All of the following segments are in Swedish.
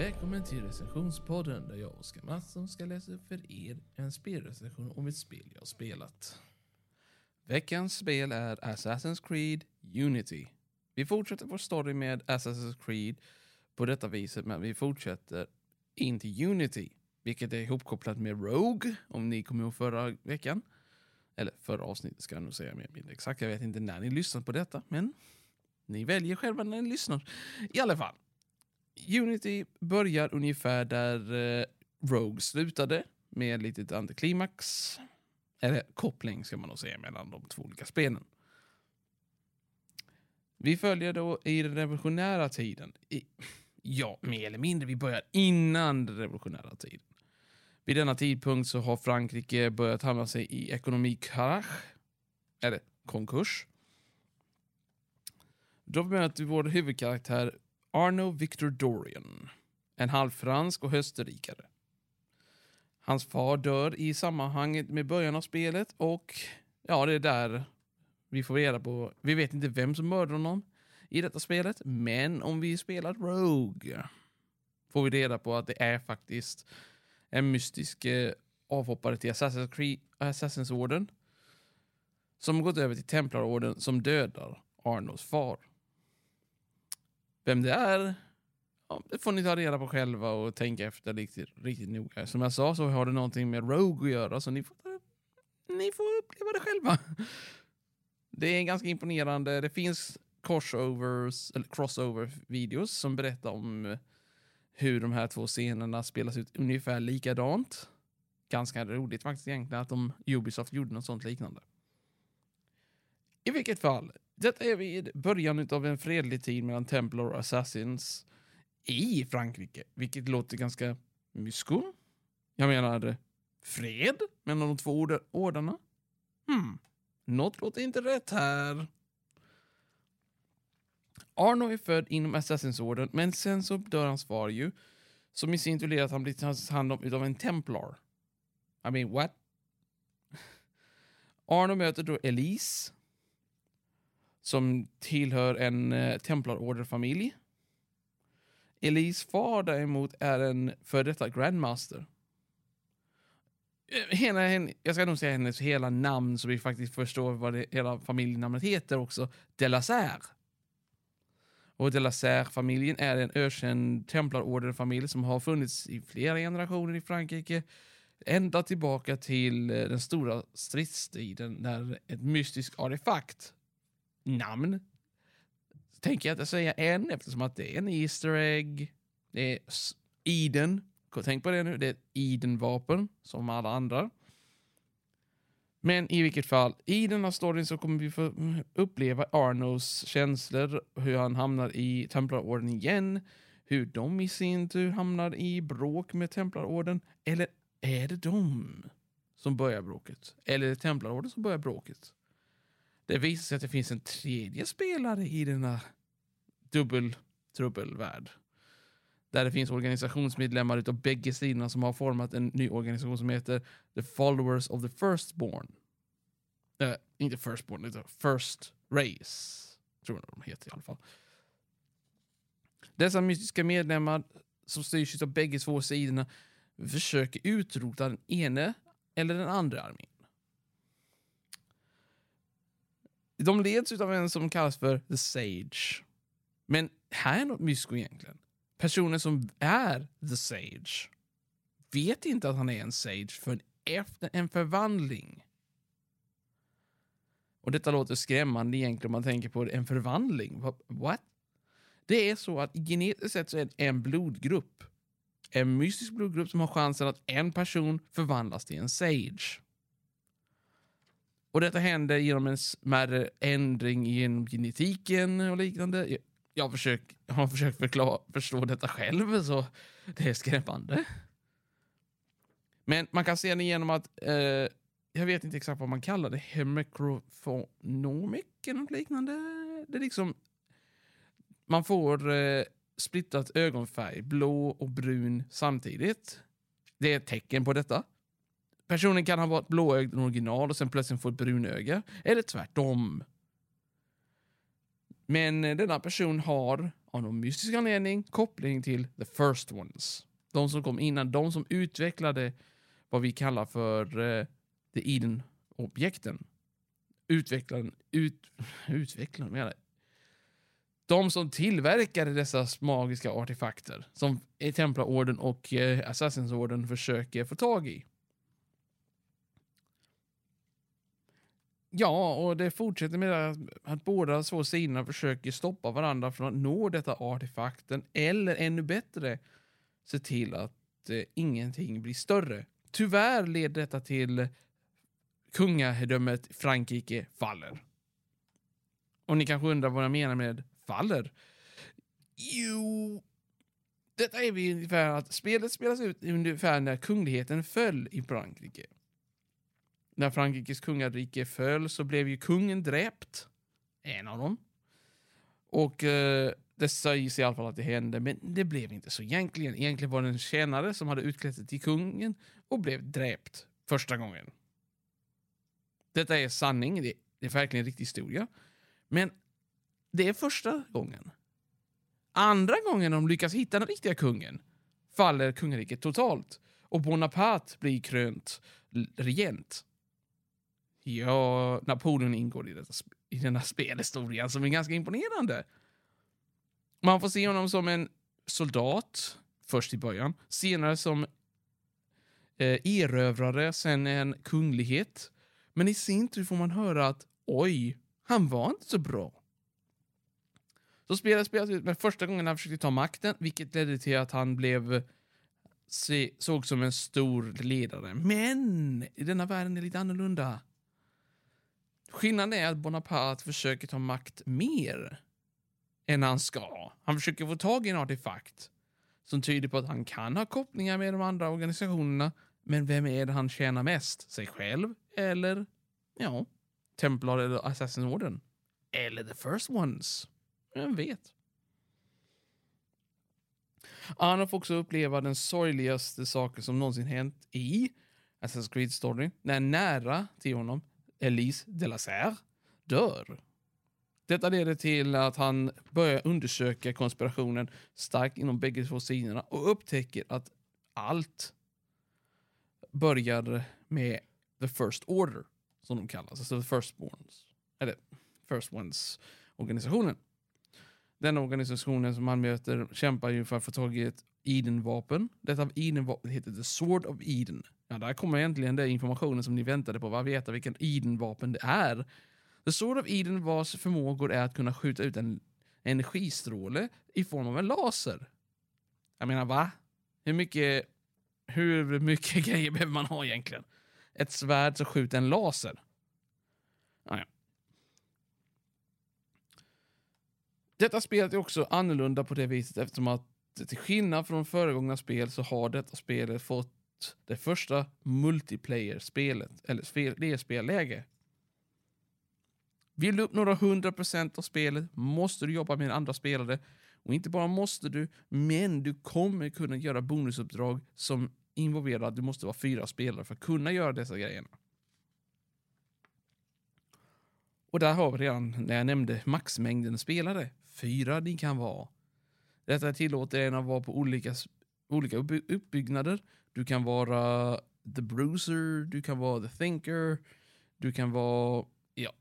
Välkommen till recensionspodden där jag, och Oskar Mattsson, ska läsa upp för er en spelrecension om ett spel jag har spelat. Veckans spel är Assassin's Creed Unity. Vi fortsätter vår story med Assassin's Creed på detta viset, men vi fortsätter in till Unity, vilket är ihopkopplat med Rogue, om ni kommer ihåg förra veckan. Eller förra avsnittet ska jag nog säga mer exakt. Jag vet inte när ni lyssnar på detta, men ni väljer själva när ni lyssnar. I alla fall. Unity börjar ungefär där eh, Rogue slutade med ett litet antiklimax. Eller koppling ska man nog säga mellan de två olika spelen. Vi följer då i den revolutionära tiden. I, ja, mer eller mindre. Vi börjar innan den revolutionära tiden. Vid denna tidpunkt så har Frankrike börjat hamna sig i ekonomikrasch. Eller konkurs. Då möter vi vår huvudkaraktär Arno Victor Dorian. En halvfransk och österrikare. Hans far dör i sammanhanget med början av spelet och ja, det är där vi får reda på. Vi vet inte vem som mördar honom i detta spelet, men om vi spelar Rogue får vi reda på att det är faktiskt en mystisk eh, avhoppare till Assassin's, Creed, Assassin's Orden som gått över till Templarorden som dödar Arnos far. Vem det är ja, det får ni ta reda på själva och tänka efter riktigt, riktigt noga. Som jag sa så har det någonting med Rogue att göra, så ni får, ni får uppleva det själva. Det är ganska imponerande. Det finns crossovers, eller crossover-videos som berättar om hur de här två scenerna spelas ut ungefär likadant. Ganska roligt faktiskt egentligen att de Ubisoft gjorde något sånt liknande. I vilket fall, detta är vid början av en fredlig tid mellan Templar och Assassins i Frankrike, vilket låter ganska mysko. Jag menar, fred mellan de två ordarna. Hmm, något låter inte rätt här. Arno är född inom Assassinsorden, men sen så dör hans far ju, som i sin tur leder att han blir tagits hand om utav en Templar. I mean, what? Arno möter då Elise, som tillhör en eh, Templarorderfamilj. Elise far däremot är en före detta Grandmaster. Eh, hela, jag ska nog säga hennes hela namn så vi faktiskt förstår vad det, hela familjenamnet heter också. De Och Delaserre-familjen är en ökänd templarorderfamilj som har funnits i flera generationer i Frankrike. Ända tillbaka till eh, den stora stridstiden när ett mystiskt artefakt, namn, tänker jag inte säga än eftersom att det är en Easter egg. Det är Eden. Tänk på det nu, det är ett Eden-vapen som alla andra. Men i vilket fall, i den här storyn så kommer vi få mm, uppleva Arnos känslor, hur han hamnar i Templarorden igen, hur de i sin tur hamnar i bråk med Templarorden. Eller är det de som börjar bråket? Eller är det Templarorden som börjar bråket? Det visar sig att det finns en tredje spelare i denna dubbeltrubbelvärld. Där det finns organisationsmedlemmar utav bägge sidorna som har format en ny organisation som heter The Followers of the Firstborn. Äh, inte Firstborn, utan First Race. Tror jag de heter i alla fall. Dessa mystiska medlemmar som styrs av bägge två sidorna försöker utrota den ene eller den andra armén. De leds av en som kallas för The Sage. Men här är något mysko egentligen. Personen som är The Sage vet inte att han är en Sage förrän efter en förvandling. Och detta låter skrämmande egentligen om man tänker på en förvandling. What? Det är så att genetiskt sett så är det en blodgrupp. En mystisk blodgrupp som har chansen att en person förvandlas till en Sage. Och detta händer genom en smärre ändring genom genetiken och liknande. Jag, försök, jag har försökt förklara, förstå detta själv, så det är skrämmande. Men man kan se det genom att, eh, jag vet inte exakt vad man kallar det, hemikrofonomic eller något liknande. Det är liksom, man får eh, splittat ögonfärg, blå och brun samtidigt. Det är ett tecken på detta. Personen kan ha varit blåögd original och sen plötsligt få ett brunöga. Eller tvärtom. Men eh, denna person har av någon mystisk anledning koppling till the first ones. De som kom innan, de som utvecklade vad vi kallar för uh, the Eden-objekten. Utvecklaren, ut, utvecklaren menar de som tillverkade dessa magiska artefakter som Templarorden och eh, Assassinsorden försöker få tag i. Ja, och det fortsätter med att båda två sidorna försöker stoppa varandra från att nå detta artefakten eller ännu bättre se till att eh, ingenting blir större. Tyvärr leder detta till kungadömet Frankrike faller. Och ni kanske undrar vad jag menar med faller? Jo, detta är vi ungefär att spelet spelas ut ungefär när kungligheten föll i Frankrike. När Frankrikes kungarike föll så blev ju kungen dräpt. En av dem. Och eh, det sägs i alla fall att det hände, men det blev inte så egentligen. Egentligen var det en tjänare som hade utklätt sig till kungen och blev dräpt första gången. Detta är sanning, det är verkligen en riktig historia. Men det är första gången. Andra gången de lyckas hitta den riktiga kungen faller kungariket totalt och Bonaparte blir krönt regent. Ja, Napoleon ingår i, detta, i denna spelhistoria som är ganska imponerande. Man får se honom som en soldat, först i början, senare som eh, erövrare, sen en kunglighet. Men i sin tur får man höra att oj, han var inte så bra. Så spelet spelas ut men första gången han försökte ta makten, vilket ledde till att han blev se, såg som en stor ledare. Men i denna världen är det lite annorlunda. Skillnaden är att Bonaparte försöker ta makt mer än han ska. Han försöker få tag i en artefakt som tyder på att han kan ha kopplingar med de andra organisationerna. Men vem är det han tjänar mest? Sig själv eller, ja, Templar eller Assassin's Eller the first ones? Vem vet? Anna får också uppleva den sorgligaste saken som någonsin hänt i Assassin's Creed Story. När nära till honom, Elise de la Serre, dör. Detta leder till att han börjar undersöka konspirationen starkt inom bägge två sidorna och upptäcker att allt börjar med the first order, som de kallas, alltså the firstborns, eller first ones organisationen. Den organisationen som han möter kämpar ju för att få tag i ett Eden-vapen. Detta Eden-vapen heter The Sword of Eden. Ja, där kommer egentligen den informationen som ni väntade på, va? veta vilken Eden-vapen det är. The Sword of Eden vars förmågor är att kunna skjuta ut en energistråle i form av en laser. Jag menar, va? Hur mycket, hur mycket grejer behöver man ha egentligen? Ett svärd som skjuter en laser? Ah, ja. Detta spelet är också annorlunda på det viset eftersom att till skillnad från föregångna spel så har detta spelet fått det första multiplayer-spelet, eller det spelläge. Vill du upp några hundra procent av spelet måste du jobba med andra spelare. Och inte bara måste du, men du kommer kunna göra bonusuppdrag som involverar att du måste vara fyra spelare för att kunna göra dessa grejerna. Och där har vi redan, när jag nämnde maxmängden spelare, fyra ni kan vara. Detta tillåter en att vara på olika, olika uppbyggnader. Du kan vara the bruiser, du kan vara the thinker, du kan vara, ja,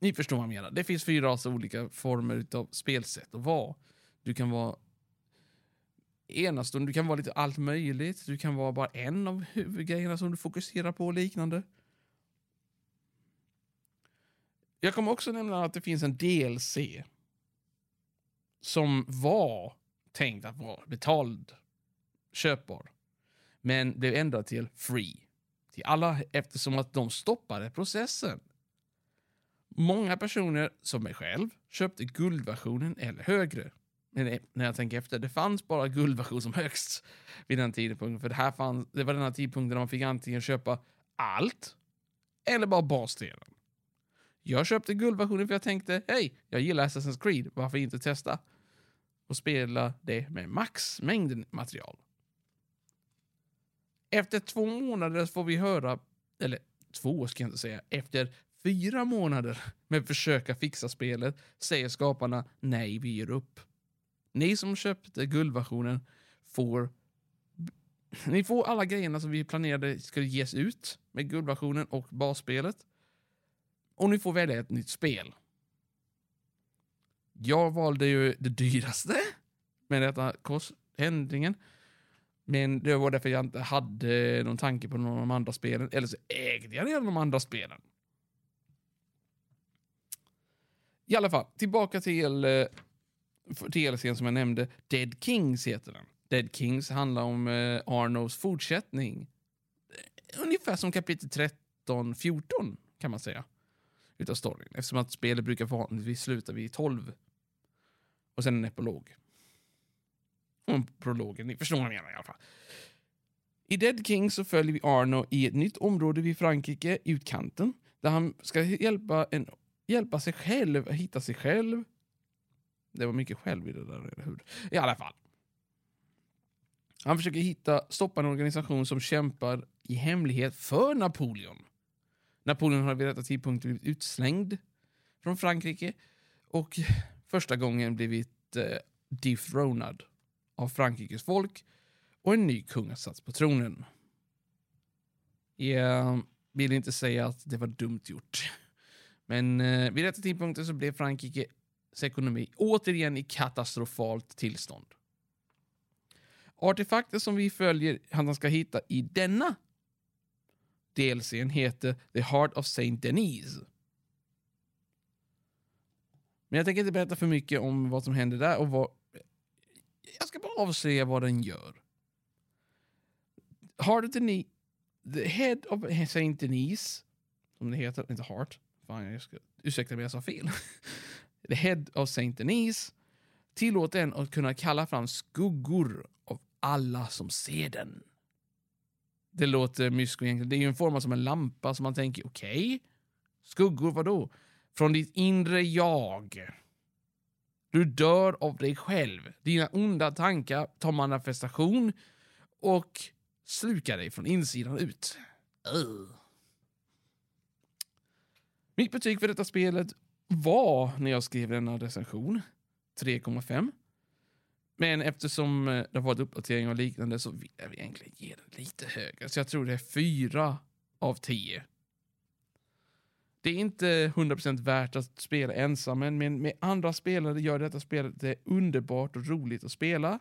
ni förstår vad jag menar. Det finns fyra alltså olika former av spelsätt att vara. Du kan vara enastående, du kan vara lite allt möjligt, du kan vara bara en av huvudgrejerna som du fokuserar på och liknande. Jag kommer också nämna att det finns en DLC som var tänkt att vara betald, köpbar, men blev ändrad till free till alla eftersom att de stoppade processen. Många personer, som mig själv, köpte guldversionen eller högre. Men när jag tänker efter, det fanns bara guldversion som högst vid den tidpunkten. För det, här fanns, det var den här tidpunkten där man fick antingen köpa allt eller bara basdelen. Jag köpte guldversionen för jag tänkte, hej, jag gillar Assassin's Creed, varför inte testa? Och spela det med maxmängden material. Efter två månader får vi höra, eller två ska jag inte säga, efter fyra månader med att försöka fixa spelet säger skaparna nej, vi ger upp. Ni som köpte guldversionen får ni får alla grejerna som vi planerade skulle ges ut med guldversionen och basspelet. Och ni får välja ett nytt spel. Jag valde ju det dyraste med detta korsändringen. Men det var därför jag inte hade någon tanke på någon av de andra spelen. Eller så ägde jag redan de andra spelen. I alla fall, tillbaka till eh, DLCn som jag nämnde. Dead Kings heter den. Dead Kings handlar om eh, Arnos fortsättning. Eh, ungefär som kapitel 13, 14 kan man säga. Utav storyn. Eftersom att spelet brukar vanligtvis sluta vid 12. Och sen en epilog. Och. Ni förstår vad jag menar i alla fall. I Dead King så följer vi Arno i ett nytt område vid Frankrike, utkanten. Där han ska hjälpa, en, hjälpa sig själv, hitta sig själv. Det var mycket själv i det där, eller hur? I alla fall. Han försöker hitta, stoppa en organisation som kämpar i hemlighet för Napoleon. Napoleon har vid detta tidpunkt blivit utslängd från Frankrike och första gången blivit eh, dethronad av Frankrikes folk och en ny kung har satts på tronen. Jag vill inte säga att det var dumt gjort. Men eh, vid detta tidpunkten så blev Frankrikes ekonomi återigen i katastrofalt tillstånd. Artefakter som vi följer han ska hitta i denna DLCn heter The Heart of Saint Denis. Men jag tänker inte berätta för mycket om vad som händer där och vad... Jag ska bara avslöja vad den gör. Heart of Denis... The Head of Saint Denise... som det heter, inte Heart. Fan, jag ska, ursäkta mig, jag sa fel. The Head of Saint Denise tillåter en att kunna kalla fram skuggor av alla som ser den. Det låter mysko egentligen. Det är ju en form som en lampa som man tänker, okej, okay, skuggor vadå? Från ditt inre jag. Du dör av dig själv. Dina onda tankar tar manifestation och slukar dig från insidan ut. Uh. Mitt betyg för detta spelet var, när jag skrev denna recension, 3,5. Men eftersom eh, det har varit uppdateringar och liknande så vill jag egentligen ge den lite högre. Så jag tror det är 4 av 10. Det är inte 100% värt att spela ensam, men med andra spelare gör detta spelet det underbart och roligt att spela.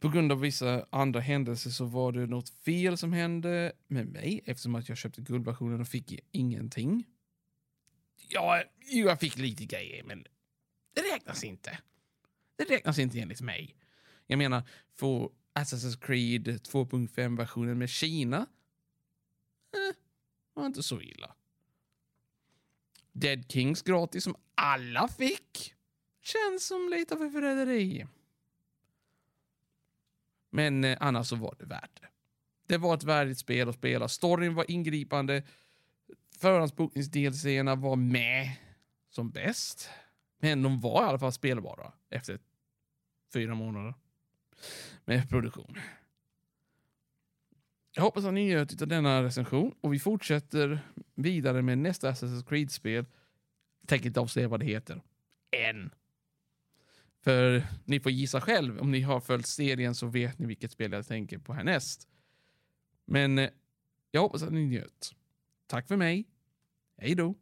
På grund av vissa andra händelser så var det något fel som hände med mig eftersom att jag köpte guldversionen och fick ingenting. Ja, jag fick lite grejer, men det räknas inte. Det räknas inte enligt mig. Jag menar, få Assassin's Creed 2.5-versionen med Kina var inte så illa. Dead Kings gratis som alla fick känns som lite av ett förräderi. Men eh, annars så var det värt det. Det var ett värdigt spel att spela. Storyn var ingripande. Förhandsbokningsdelserna var med som bäst. Men de var i alla fall spelbara efter fyra månader med produktion. Jag hoppas att ni njöt av denna recension och vi fortsätter vidare med nästa Assassin's Creed-spel. Tänker inte avslöja vad det heter. Än. För ni får gissa själv. Om ni har följt serien så vet ni vilket spel jag tänker på härnäst. Men eh, jag hoppas att ni njöt. Tack för mig. Hej då.